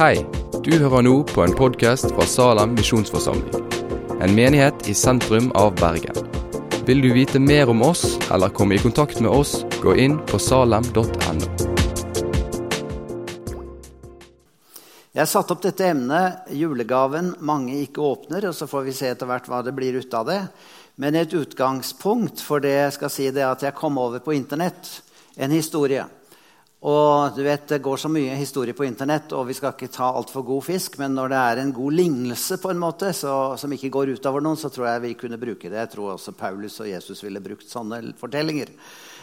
Hei, du hører nå på en podkast fra Salem misjonsforsamling. En menighet i sentrum av Bergen. Vil du vite mer om oss eller komme i kontakt med oss, gå inn på salem.no. Jeg satte opp dette emnet julegaven mange ikke åpner, og så får vi se etter hvert hva det blir ut av det. Men et utgangspunkt for det jeg skal si, det er at jeg kom over på Internett en historie. Og du vet, Det går så mye historie på Internett, og vi skal ikke ta altfor god fisk. Men når det er en god lignelse på en måte, så, som ikke går utover noen, så tror jeg vi kunne bruke det. Jeg tror også Paulus og Jesus ville brukt sånne fortellinger.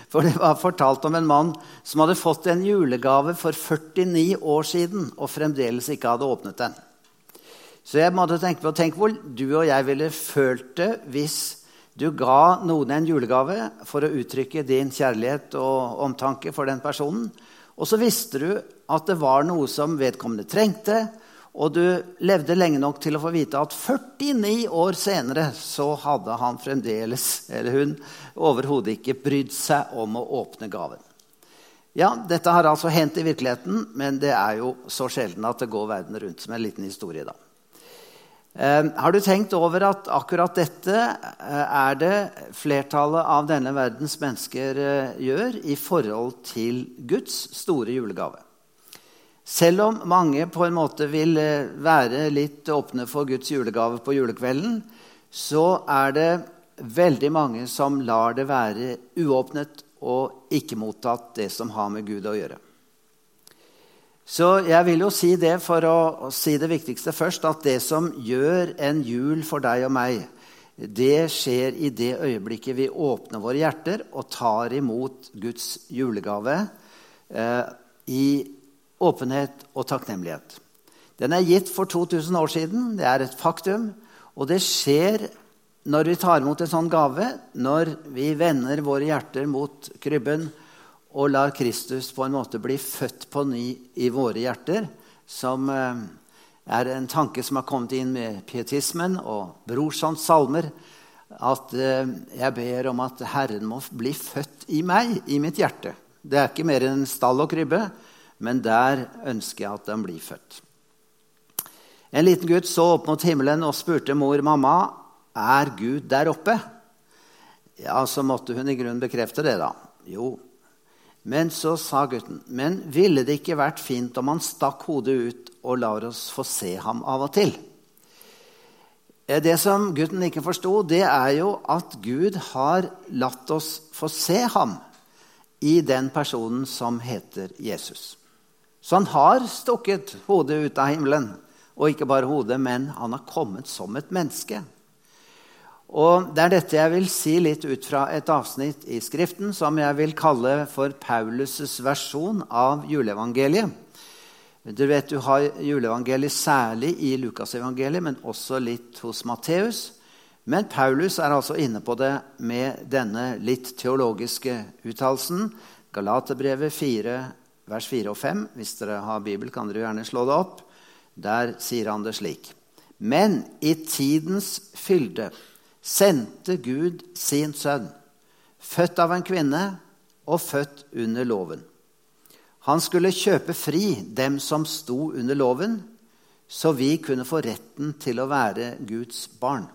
For det var fortalt om en mann som hadde fått en julegave for 49 år siden og fremdeles ikke hadde åpnet den. Så jeg måtte tenke på tenk hvor du og jeg ville følt det hvis du ga noen en julegave for å uttrykke din kjærlighet og omtanke for den personen. Og så visste du at det var noe som vedkommende trengte, og du levde lenge nok til å få vite at 49 år senere så hadde han fremdeles, eller hun, overhodet ikke brydd seg om å åpne gaven. Ja, dette har altså hendt i virkeligheten, men det er jo så sjelden at det går verden rundt som en liten historie. da. Eh, har du tenkt over at akkurat dette eh, er det flertallet av denne verdens mennesker eh, gjør i forhold til Guds store julegave? Selv om mange på en måte vil være litt åpne for Guds julegave på julekvelden, så er det veldig mange som lar det være uåpnet og ikke mottatt det som har med Gud å gjøre. Så jeg vil jo si det for å si det viktigste først, at det som gjør en jul for deg og meg, det skjer i det øyeblikket vi åpner våre hjerter og tar imot Guds julegave eh, i åpenhet og takknemlighet. Den er gitt for 2000 år siden. Det er et faktum. Og det skjer når vi tar imot en sånn gave, når vi vender våre hjerter mot krybben og lar Kristus på en måte bli født på ny i våre hjerter, som eh, er en tanke som har kommet inn med pietismen og brorsans salmer. At eh, jeg ber om at Herren må bli født i meg, i mitt hjerte. Det er ikke mer enn en stall og krybbe, men der ønsker jeg at den blir født. En liten gutt så opp mot himmelen og spurte mor mamma, er Gud der oppe. Ja, Så måtte hun i grunnen bekrefte det, da. Jo, men så sa gutten, men ville det ikke vært fint om han stakk hodet ut og lar oss få se ham av og til? Eh, det som gutten ikke forsto, det er jo at Gud har latt oss få se ham i den personen som heter Jesus. Så han har stukket hodet ut av himmelen. Og ikke bare hodet, men han har kommet som et menneske. Og Det er dette jeg vil si litt ut fra et avsnitt i Skriften som jeg vil kalle for Paulus' versjon av juleevangeliet. Du vet du har juleevangeliet særlig i Lukasevangeliet, men også litt hos Matteus. Men Paulus er altså inne på det med denne litt teologiske uttalelsen. Galaterbrevet 4, vers 4 og 5. Hvis dere har Bibel, kan dere gjerne slå det opp. Der sier han det slik. Men i tidens fylde sendte Gud sin sønn, født av en kvinne og født under loven. Han skulle kjøpe fri dem som sto under loven, så vi kunne få retten til å være Guds barn.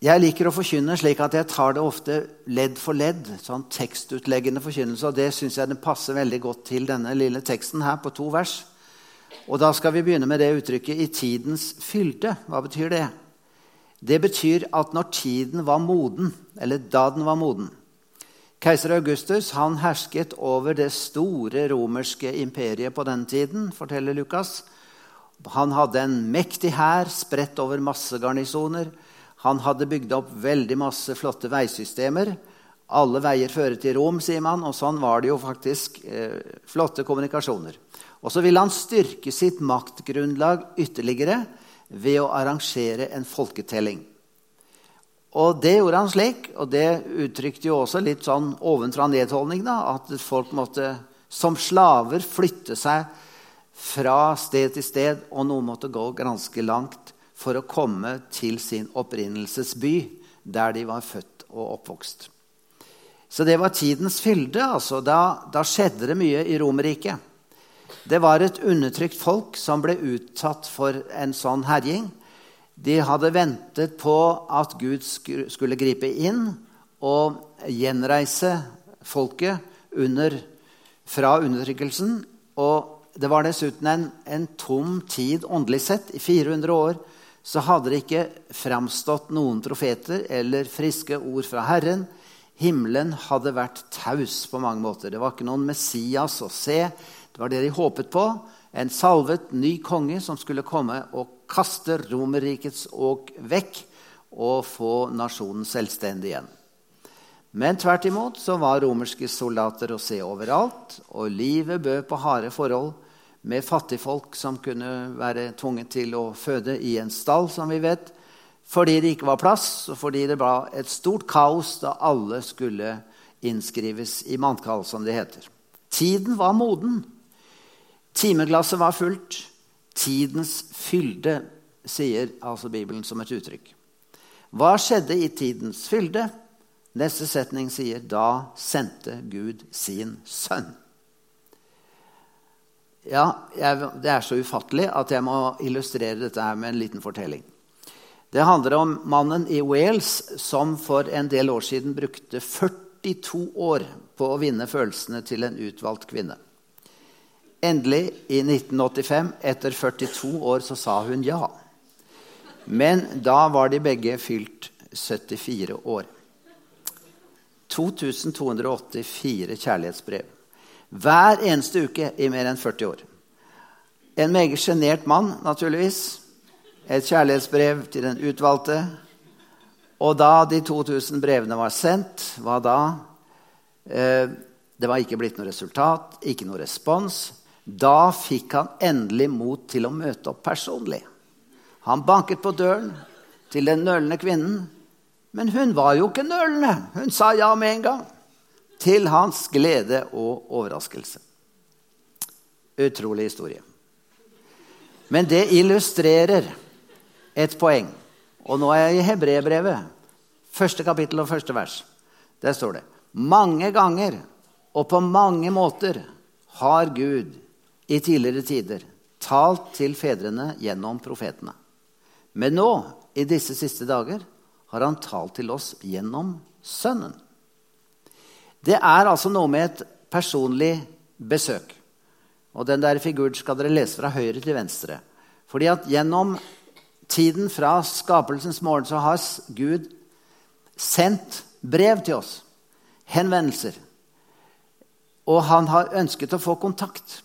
Jeg liker å forkynne slik at jeg tar det ofte ledd for ledd. sånn Tekstutleggende forkynnelse. og Det syns jeg den passer veldig godt til denne lille teksten her på to vers. Og da skal vi begynne med det uttrykket 'i tidens fylde'. Hva betyr det? Det betyr at når tiden var moden, eller da den var moden Keiser Augustus han hersket over det store romerske imperiet på den tiden, forteller Lukas. Han hadde en mektig hær spredt over masse garnisoner. Han hadde bygd opp veldig masse flotte veisystemer. Alle veier fører til Rom, sier man, og sånn var det jo faktisk eh, flotte kommunikasjoner. Og så ville han styrke sitt maktgrunnlag ytterligere ved å arrangere en folketelling. Og det gjorde han slik, og det uttrykte jo også litt sånn ovenfra nedholdning, da, at folk måtte som slaver flytte seg fra sted til sted, og noen måtte gå ganske langt for å komme til sin opprinnelsesby, der de var født og oppvokst. Så det var tidens fylde. altså. Da, da skjedde det mye i Romerriket. Det var et undertrykt folk som ble utsatt for en sånn herjing. De hadde ventet på at Gud skulle gripe inn og gjenreise folket under, fra undertrykkelsen. Og det var dessuten en, en tom tid åndelig sett. I 400 år så hadde det ikke framstått noen profeter eller friske ord fra Herren. Himmelen hadde vært taus på mange måter. Det var ikke noen Messias å se. Det var det de håpet på. En salvet ny konge som skulle komme og kaste Romerrikets åk vekk og få nasjonen selvstendig igjen. Men tvert imot så var romerske soldater å se overalt, og livet bød på harde forhold med fattigfolk som kunne være tvunget til å føde i en stall, som vi vet, fordi det ikke var plass, og fordi det var et stort kaos da alle skulle innskrives i mannkall, som det heter. Tiden var moden. Timeglasset var fullt. Tidens fylde, sier altså Bibelen som et uttrykk. Hva skjedde i tidens fylde? Neste setning sier da sendte Gud sin sønn. Ja, jeg, Det er så ufattelig at jeg må illustrere dette her med en liten fortelling. Det handler om mannen i Wales som for en del år siden brukte 42 år på å vinne følelsene til en utvalgt kvinne. Endelig, i 1985, etter 42 år, så sa hun ja. Men da var de begge fylt 74 år. 2284 kjærlighetsbrev. Hver eneste uke i mer enn 40 år. En meget sjenert mann, naturligvis. Et kjærlighetsbrev til den utvalgte. Og da de 2000 brevene var sendt, hva da? Eh, det var ikke blitt noe resultat, ikke noe respons. Da fikk han endelig mot til å møte opp personlig. Han banket på døren til den nølende kvinnen men hun var jo ikke nølende. Hun sa ja med en gang. Til hans glede og overraskelse. Utrolig historie. Men det illustrerer et poeng. Og nå er jeg i Hebrebrevet, første kapittel og første vers. Der står det mange ganger og på mange måter har Gud i tidligere tider talt til fedrene gjennom profetene. Men nå, i disse siste dager, har han talt til oss gjennom Sønnen. Det er altså noe med et personlig besøk. Og den der figuren skal dere lese fra høyre til venstre. Fordi at gjennom tiden fra skapelsens morgen så har Gud sendt brev til oss. Henvendelser. Og han har ønsket å få kontakt.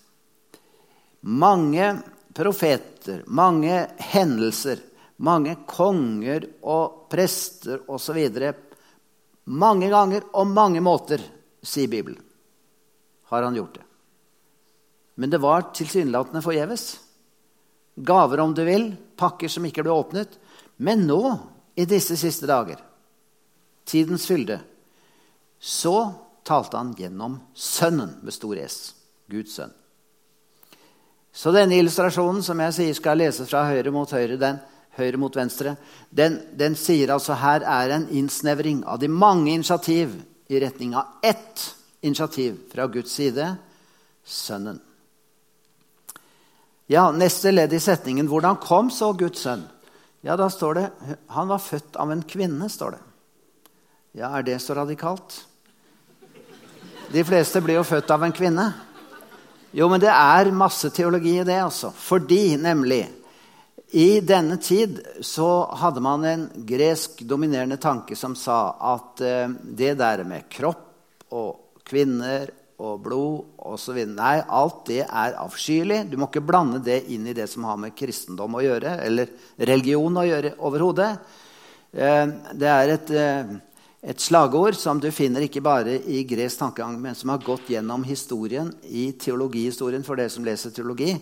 Mange profeter, mange hendelser mange konger og prester osv. Mange ganger og mange måter, sier Bibelen, har han gjort det. Men det var tilsynelatende forgjeves. Gaver, om du vil, pakker som ikke ble åpnet. Men nå, i disse siste dager, tidens fylde, så talte han gjennom Sønnen med stor S. Guds sønn. Så denne illustrasjonen som jeg sier skal leses fra høyre mot høyre, den, høyre mot venstre, den, den, sier altså her er en innsnevring av de mange initiativ i retning av ett initiativ fra Guds side Sønnen. Ja, Neste ledd i setningen. Hvordan kom så Guds sønn? Ja, Da står det han var født av en kvinne. står det. Ja, Er det så radikalt? De fleste blir jo født av en kvinne. Jo, men det er masse teologi i det, altså. Fordi nemlig i denne tid så hadde man en gresk dominerende tanke som sa at eh, det der med kropp og kvinner og blod osv. Nei, alt det er avskyelig. Du må ikke blande det inn i det som har med kristendom å gjøre, eller religion å gjøre overhodet. Eh, det er et, eh, et slagord som du finner ikke bare i gresk tankegang, men som har gått gjennom historien, i teologihistorien for dere som leser teologi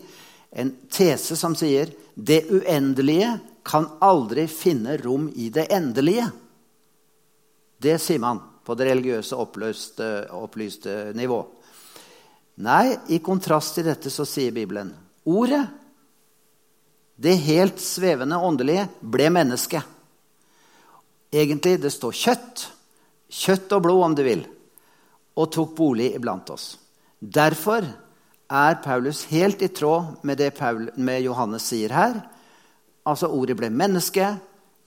en tese som sier det uendelige kan aldri finne rom i det endelige. Det sier man på det religiøse oppløste, opplyste nivå. Nei, i kontrast til dette så sier Bibelen ordet, det helt svevende åndelige, ble menneske. Egentlig det står kjøtt, kjøtt og blod om du vil, og tok bolig iblant oss. Derfor er Paulus helt i tråd med det Paul, med Johannes sier her. Altså, ordet ble menneske.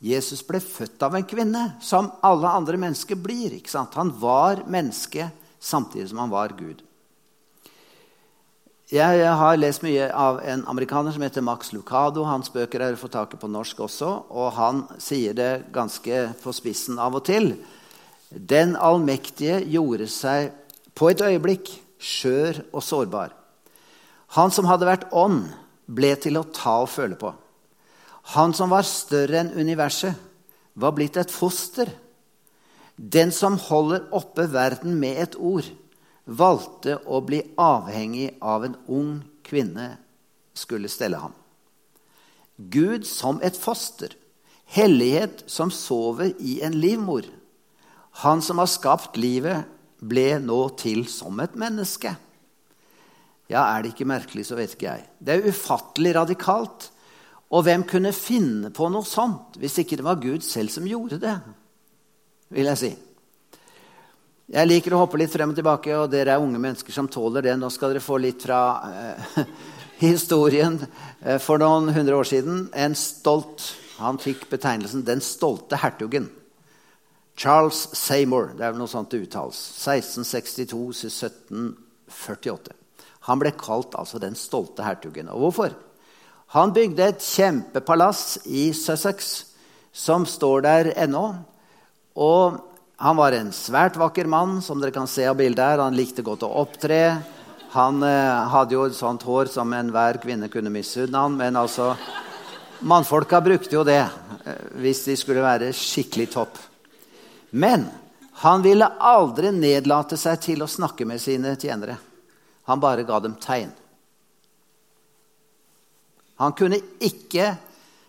Jesus ble født av en kvinne, som alle andre mennesker blir. ikke sant? Han var menneske samtidig som han var Gud. Jeg har lest mye av en amerikaner som heter Max Lucado. Hans bøker er å få tak i på norsk også, og han sier det ganske på spissen av og til. Den allmektige gjorde seg på et øyeblikk skjør og sårbar. Han som hadde vært ånd, ble til å ta og føle på. Han som var større enn universet, var blitt et foster. Den som holder oppe verden med et ord, valgte å bli avhengig av en ung kvinne skulle stelle ham. Gud som et foster, hellighet som sover i en livmor. Han som har skapt livet, ble nå til som et menneske. Ja, er det ikke merkelig, så vet ikke jeg. Det er ufattelig radikalt. Og hvem kunne finne på noe sånt hvis ikke det var Gud selv som gjorde det? vil jeg si. Jeg liker å hoppe litt frem og tilbake, og dere er unge mennesker som tåler det. Nå skal dere få litt fra eh, historien eh, for noen hundre år siden. En stolt Han fikk betegnelsen 'Den stolte hertugen'. Charles Seymour. Det er vel noe sånt det uttales. 1662-1748. Han ble kalt altså 'Den stolte hertugen'. Og hvorfor? Han bygde et kjempepalass i Sussex som står der ennå. Og han var en svært vakker mann, som dere kan se av bildet her. Han likte godt å opptre. Han eh, hadde jo et sånt hår som enhver kvinne kunne misunne han, men altså Mannfolka brukte jo det eh, hvis de skulle være skikkelig topp. Men han ville aldri nedlate seg til å snakke med sine tjenere. Han bare ga dem tegn. Han kunne ikke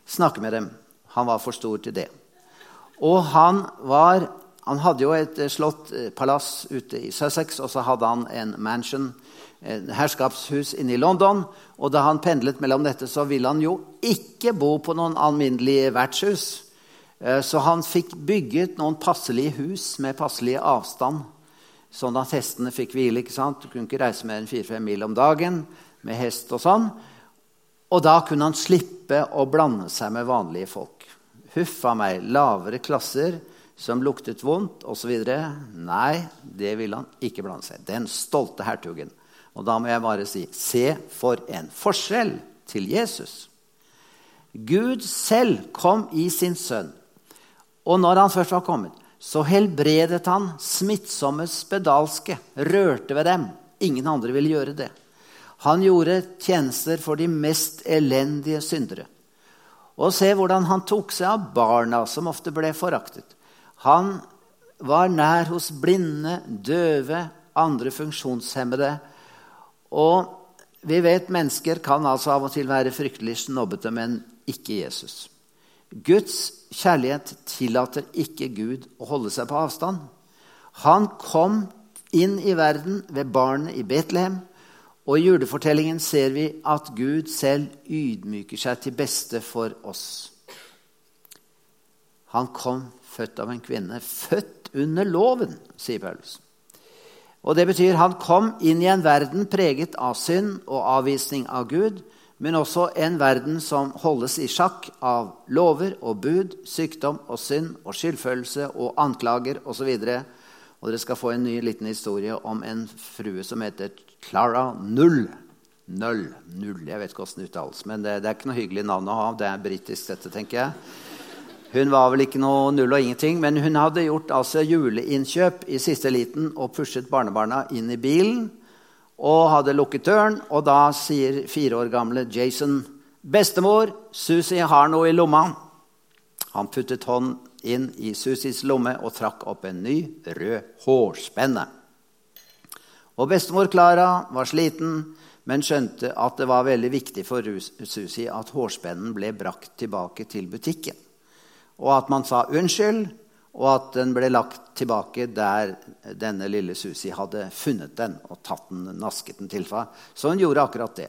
snakke med dem. Han var for stor til det. Og han var han hadde jo et eh, slott eh, palass ute i Sussex, og så hadde han en mansion, et herskapshus inne i London. Og da han pendlet mellom dette, så ville han jo ikke bo på noen alminnelige vertshus. Eh, så han fikk bygget noen passelige hus med passelig avstand, sånn at hestene fikk hvile. ikke sant? Du kunne ikke reise mer enn fire-fem mil om dagen med hest og sånn. Og da kunne han slippe å blande seg med vanlige folk. Huffa meg, lavere klasser som luktet vondt osv. Nei, det ville han ikke blande seg Den stolte hertugen. Og da må jeg bare si se for en forskjell til Jesus. Gud selv kom i sin sønn. Og når han først var kommet, så helbredet han smittsomme spedalske, rørte ved dem. Ingen andre ville gjøre det. Han gjorde tjenester for de mest elendige syndere. Og se hvordan han tok seg av barna, som ofte ble foraktet. Han var nær hos blinde, døve, andre funksjonshemmede. Og vi vet mennesker kan altså av og til være fryktelig snobbete, men ikke Jesus. Guds kjærlighet tillater ikke Gud å holde seg på avstand. Han kom inn i verden ved barnet i Betlehem. Og i julefortellingen ser vi at Gud selv ydmyker seg til beste for oss. Han kom født av en kvinne. Født under loven, sier Paulus. Og Det betyr han kom inn i en verden preget av synd og avvisning av Gud, men også en verden som holdes i sjakk av lover og bud, sykdom og synd og skyldfølelse og anklager osv. Og dere skal få en ny liten historie om en frue som heter Clara Null. Null. Null. Jeg vet ikke hvordan det uttales, men det, det, er ikke noe hyggelig navn å ha. Det er britisk, dette, tenker jeg. Hun var vel ikke noe null og ingenting, men hun hadde gjort altså juleinnkjøp i siste liten og pushet barnebarna inn i bilen og hadde lukket døren. Og da sier fire år gamle Jason, 'Bestemor, Susie har noe i lomma.' Han puttet hånd inn i Susies lomme og trakk opp en ny, rød hårspenne. Og bestemor Klara var sliten, men skjønte at det var veldig viktig for Susie at hårspennen ble brakt tilbake til butikken og at man sa unnskyld, og at den ble lagt tilbake der denne lille Susi hadde funnet den og tatt den, nasket den til seg. Så hun gjorde akkurat det.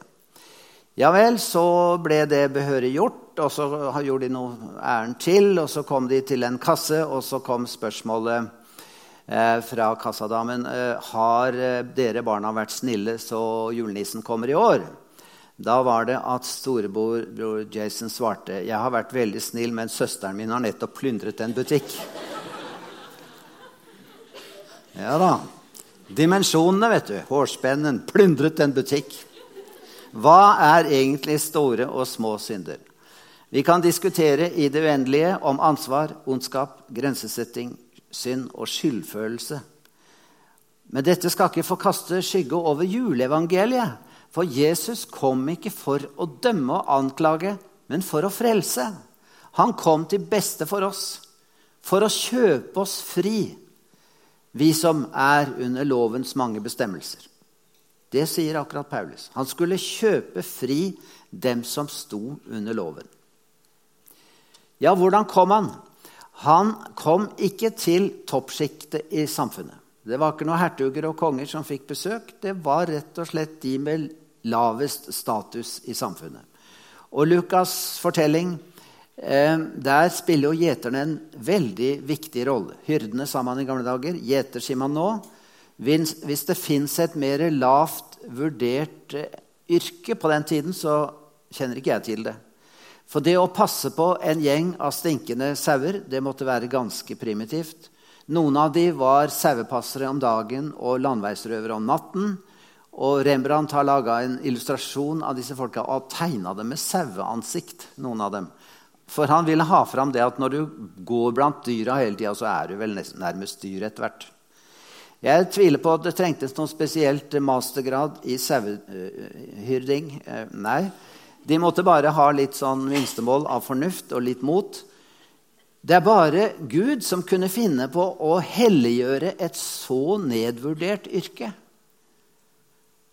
Ja vel, så ble det behørig gjort, og så gjorde de noe ærend til. Og så kom de til en kasse, og så kom spørsmålet eh, fra kassadamen eh, har eh, dere barna vært snille så julenissen kommer i år. Da var det at storebror Jason svarte jeg har vært veldig snill, men søsteren min har nettopp plyndret en butikk. Ja da. Dimensjonene, vet du. Hårspennen. Plyndret en butikk. Hva er egentlig store og små synder? Vi kan diskutere i det uendelige om ansvar, ondskap, grensesetting, synd og skyldfølelse. Men dette skal ikke få kaste skygge over juleevangeliet. For Jesus kom ikke for å dømme og anklage, men for å frelse. Han kom til beste for oss, for å kjøpe oss fri, vi som er under lovens mange bestemmelser. Det sier akkurat Paulus. Han skulle kjøpe fri dem som sto under loven. Ja, hvordan kom han? Han kom ikke til toppsjiktet i samfunnet. Det var ikke noen hertuger og konger som fikk besøk. Det var rett og slett de med lavest status i samfunnet. Og Lukas' fortelling der spiller jo gjeterne en veldig viktig rolle. Hyrdene sa man i gamle dager. Gjeter sier man nå. Hvis det fins et mer lavt vurdert eh, yrke på den tiden, så kjenner ikke jeg til det. For det å passe på en gjeng av stinkende sauer det måtte være ganske primitivt. Noen av de var sauepassere om dagen og landveisrøvere om natten. Og Rembrandt har laga en illustrasjon av disse folka og tegna dem med saueansikt. noen av dem. For han ville ha fram det at når du går blant dyra hele tida, så er du vel nærmest dyr etter hvert. Jeg tviler på at det trengtes noen spesielt mastergrad i sauehyrding. Eh, nei, de måtte bare ha litt sånn minstemål av fornuft og litt mot. Det er bare Gud som kunne finne på å helliggjøre et så nedvurdert yrke.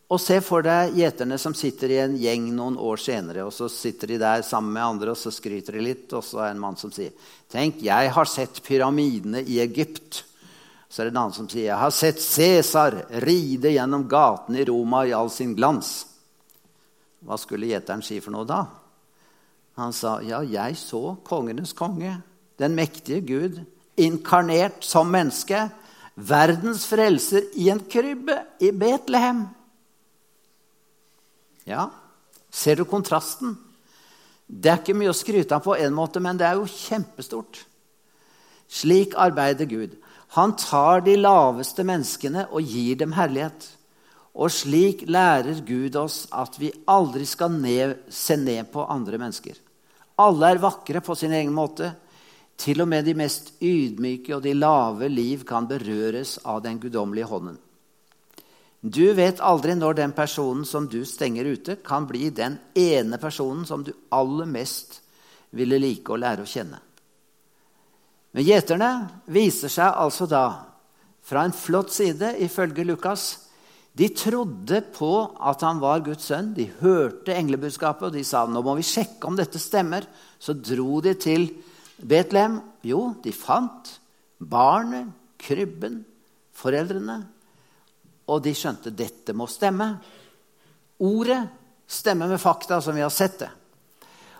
Og se for deg gjeterne som sitter i en gjeng noen år senere. og Så sitter de der sammen med andre og så skryter de litt. Og så er det en mann som sier, 'Tenk, jeg har sett pyramidene i Egypt.' Så er det en annen som sier, 'Jeg har sett Cæsar ride gjennom gatene i Roma i all sin glans'. Hva skulle gjeteren si for noe da? Han sa, 'Ja, jeg så kongenes konge, den mektige Gud, inkarnert som menneske.' Verdens frelser i en krybbe i Betlehem. Ja, ser du kontrasten? Det er ikke mye å skryte av på en måte, men det er jo kjempestort. Slik arbeider Gud. Han tar de laveste menneskene og gir dem herlighet. Og slik lærer Gud oss at vi aldri skal ned, se ned på andre mennesker. Alle er vakre på sin egen måte. Til og med de mest ydmyke og de lave liv kan berøres av den guddommelige hånden. Du vet aldri når den personen som du stenger ute, kan bli den ene personen som du aller mest ville like å lære å kjenne. Men gjeterne viser seg altså da fra en flott side, ifølge Lukas. De trodde på at han var Guds sønn. De hørte englebudskapet, og de sa nå må vi sjekke om dette stemmer. Så dro de til Betlehem. Jo, de fant barnet, krybben, foreldrene. Og de skjønte dette må stemme. Ordet stemmer med fakta, som vi har sett det.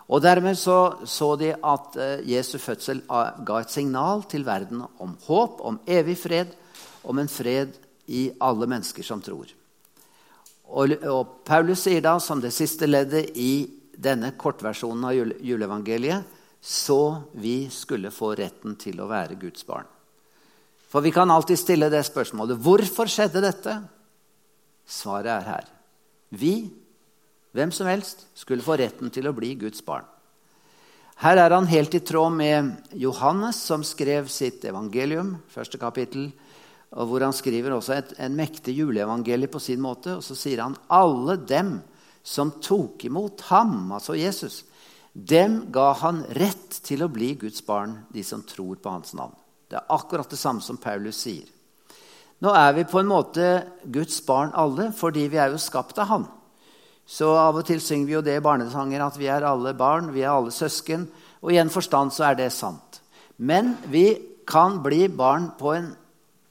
Og Dermed så, så de at uh, Jesu fødsel uh, ga et signal til verden om håp, om evig fred, om en fred i alle mennesker som tror. Og, og Paulus sier da, som det siste leddet i denne kortversjonen av jule, juleevangeliet, så vi skulle få retten til å være Guds barn. For vi kan alltid stille det spørsmålet hvorfor skjedde dette? Svaret er her. Vi hvem som helst skulle få retten til å bli Guds barn. Her er han helt i tråd med Johannes, som skrev sitt evangelium, første kapittel, og hvor han skriver også et, en mektig juleevangelie på sin måte. Og så sier han alle dem som tok imot ham, altså Jesus, dem ga han rett til å bli Guds barn, de som tror på hans navn. Det er akkurat det samme som Paulus sier. Nå er vi på en måte Guds barn alle, fordi vi er jo skapt av Han. Så av og til synger vi jo det i barnesanger at vi er alle barn, vi er alle søsken. Og i en forstand så er det sant. Men vi kan bli barn på en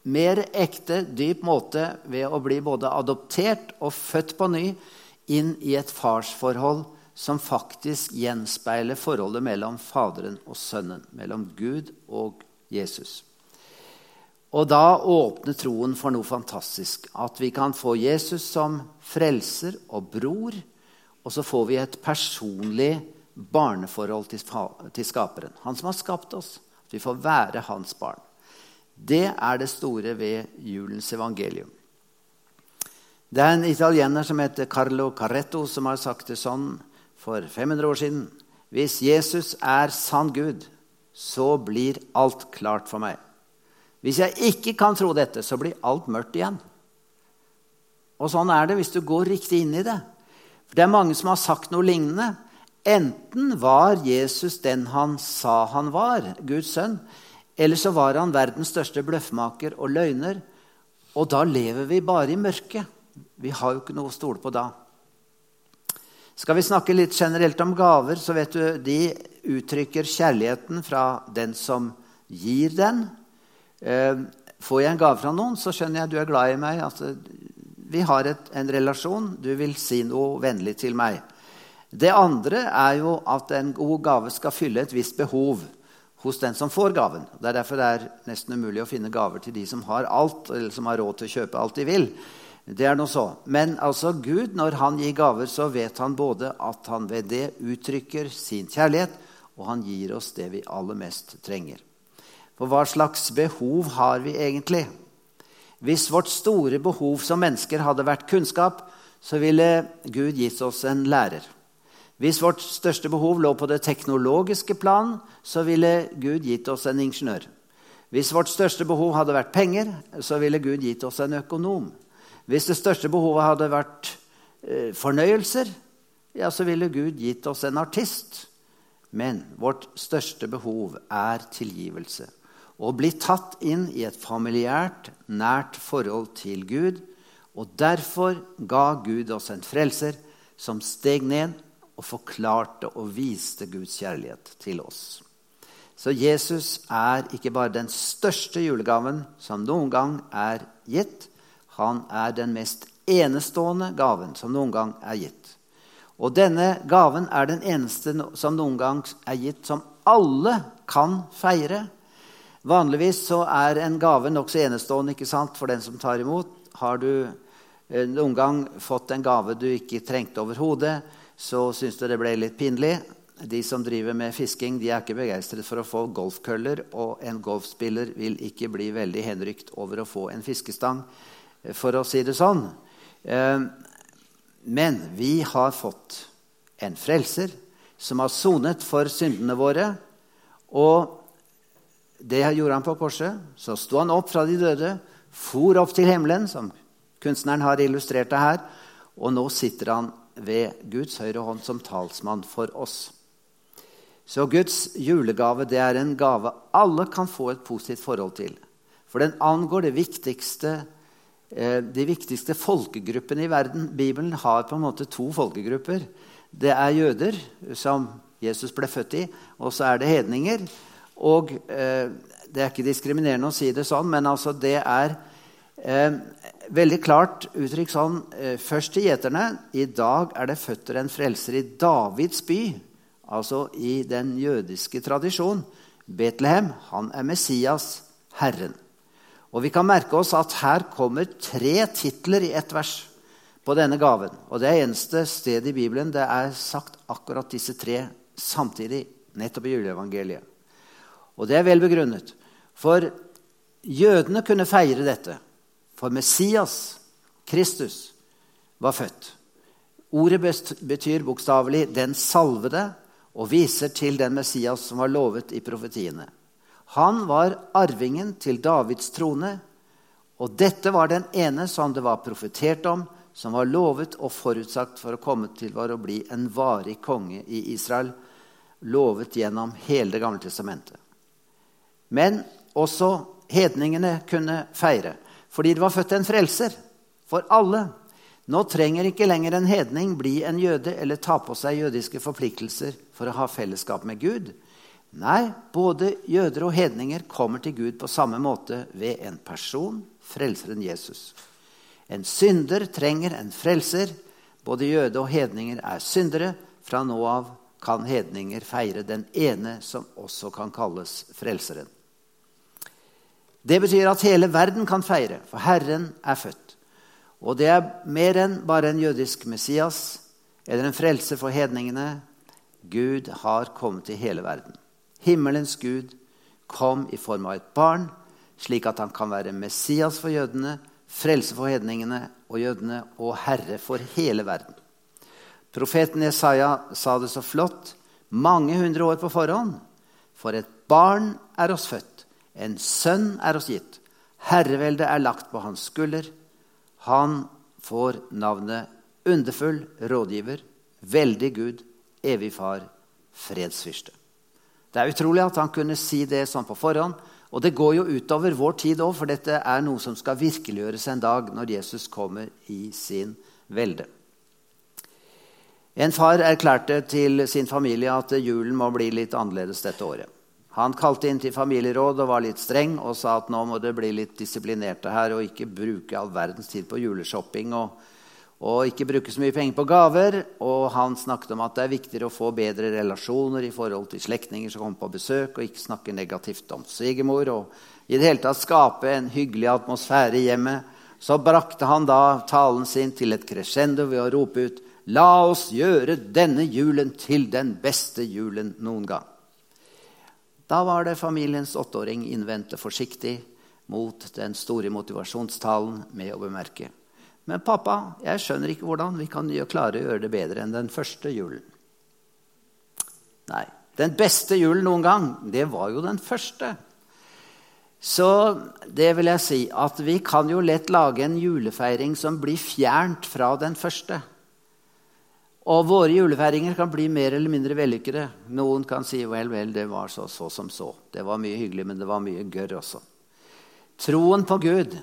mer ekte, dyp måte ved å bli både adoptert og født på ny inn i et farsforhold som faktisk gjenspeiler forholdet mellom Faderen og Sønnen, mellom Gud og Jesus. Og da åpner troen for noe fantastisk. At vi kan få Jesus som frelser og bror. Og så får vi et personlig barneforhold til, skaperen. Han som har skapt oss. At vi får være hans barn. Det er det store ved julens evangelium. Det er en italiener som heter Carlo Carretto, som har sagt det sånn for 500 år siden. Hvis Jesus er sann Gud, så blir alt klart for meg. Hvis jeg ikke kan tro dette, så blir alt mørkt igjen. Og sånn er det hvis du går riktig inn i det. For Det er mange som har sagt noe lignende. Enten var Jesus den han sa han var, Guds sønn, eller så var han verdens største bløffmaker og løgner. Og da lever vi bare i mørket. Vi har jo ikke noe å stole på da. Skal vi snakke litt generelt om gaver, så vet du, de uttrykker kjærligheten fra den som gir den. Eh, får jeg en gave fra noen, så skjønner jeg at du er glad i meg. Altså, vi har et, en relasjon. Du vil si noe vennlig til meg. Det andre er jo at en god gave skal fylle et visst behov hos den som får gaven. Det er derfor det er nesten umulig å finne gaver til de som har alt, eller som har råd til å kjøpe alt de vil. Det er noe så. Men altså Gud, når han gir gaver, så vet han både at han ved det uttrykker sin kjærlighet, og han gir oss det vi aller mest trenger. For hva slags behov har vi egentlig? Hvis vårt store behov som mennesker hadde vært kunnskap, så ville Gud gitt oss en lærer. Hvis vårt største behov lå på det teknologiske plan, så ville Gud gitt oss en ingeniør. Hvis vårt største behov hadde vært penger, så ville Gud gitt oss en økonom. Hvis det største behovet hadde vært eh, fornøyelser, ja, så ville Gud gitt oss en artist. Men vårt største behov er tilgivelse. Å bli tatt inn i et familiært, nært forhold til Gud. Og derfor ga Gud oss en frelser som steg ned og forklarte og viste Guds kjærlighet til oss. Så Jesus er ikke bare den største julegaven som noen gang er gitt, han er den mest enestående gaven som noen gang er gitt. Og denne gaven er den eneste som noen gang er gitt, som alle kan feire. Vanligvis så er en gave nokså enestående ikke sant, for den som tar imot. Har du eh, noen gang fått en gave du ikke trengte overhodet, så syns du det ble litt pinlig. De som driver med fisking, de er ikke begeistret for å få golfkøller, og en golfspiller vil ikke bli veldig henrykt over å få en fiskestang for å si det sånn. Men vi har fått en frelser som har sonet for syndene våre. Og det gjorde han på korset. Så sto han opp fra de døde, for opp til himmelen, som kunstneren har illustrert det her. Og nå sitter han ved Guds høyre hånd som talsmann for oss. Så Guds julegave det er en gave alle kan få et positivt forhold til. For den angår det viktigste de viktigste folkegruppene i verden. Bibelen har på en måte to folkegrupper. Det er jøder, som Jesus ble født i, og så er det hedninger. Og eh, Det er ikke diskriminerende å si det sånn, men altså det er eh, veldig klart uttrykt sånn eh, Først til gjeterne. I dag er det føtter en frelser i Davids by, altså i den jødiske tradisjon. Betlehem. Han er Messias, Herren. Og vi kan merke oss at her kommer tre titler i ett vers på denne gaven. Og det er eneste stedet i Bibelen det er sagt akkurat disse tre samtidig, nettopp i juleevangeliet. Og det er vel begrunnet. For jødene kunne feire dette. For Messias, Kristus, var født. Ordet betyr bokstavelig 'den salvede' og viser til den Messias som var lovet i profetiene. Han var arvingen til Davids trone, og dette var den ene som det var profetert om, som var lovet og forutsagt for å komme til var å bli en varig konge i Israel, lovet gjennom hele Det gamle testamentet. Men også hedningene kunne feire, fordi det var født en frelser for alle. Nå trenger ikke lenger en hedning bli en jøde eller ta på seg jødiske forpliktelser for å ha fellesskap med Gud. Nei, både jøder og hedninger kommer til Gud på samme måte ved en person, frelseren Jesus. En synder trenger en frelser. Både jøde og hedninger er syndere. Fra nå av kan hedninger feire den ene som også kan kalles frelseren. Det betyr at hele verden kan feire, for Herren er født. Og det er mer enn bare en jødisk Messias eller en frelse for hedningene. Gud har kommet til hele verden. Himmelens Gud kom i form av et barn, slik at han kan være Messias for jødene, frelse for hedningene og jødene og herre for hele verden. Profeten Jesaja sa det så flott mange hundre år på forhånd. For et barn er oss født, en sønn er oss gitt. Herreveldet er lagt på hans skulder. Han får navnet Underfull rådgiver, veldig Gud, evig far, fredsfyrste. Det er utrolig at han kunne si det sånn på forhånd. Og det går jo utover vår tid òg, for dette er noe som skal virkeliggjøres en dag når Jesus kommer i sin velde. En far erklærte til sin familie at julen må bli litt annerledes dette året. Han kalte inn til familieråd og var litt streng og sa at nå må det bli litt disiplinerte her og ikke bruke all verdens tid på juleshopping og, og ikke bruke så mye penger på gaver. Og han snakket om at det er viktigere å få bedre relasjoner i forhold til slektninger som kommer på besøk, og ikke snakke negativt om svigermor. Og i det hele tatt skape en hyggelig atmosfære i hjemmet. Så brakte han da talen sin til et crescendo ved å rope ut La oss gjøre denne julen til den beste julen noen gang. Da var det familiens åtteåring innvendte forsiktig mot den store motivasjonstalen med å bemerke. Men pappa, jeg skjønner ikke hvordan vi kan klare å gjøre det bedre enn den første julen. Nei, den beste julen noen gang, det var jo den første. Så det vil jeg si at vi kan jo lett lage en julefeiring som blir fjernt fra den første. Og våre julefeiringer kan bli mer eller mindre vellykkede. Noen kan si vel, vel, det var så, så som så. Det var mye hyggelig, men det var mye gørr også. Troen på Gud,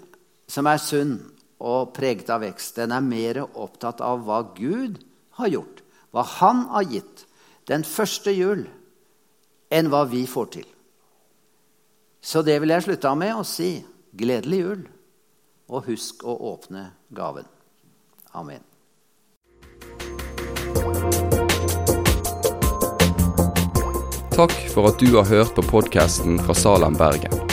som er sunn og preget av vekst, den er mer opptatt av hva Gud har gjort, hva Han har gitt, den første jul, enn hva vi får til. Så det vil jeg slutte av med å si gledelig jul, og husk å åpne gaven. Amen. Takk for at du har hørt på podkasten fra Salem, Bergen.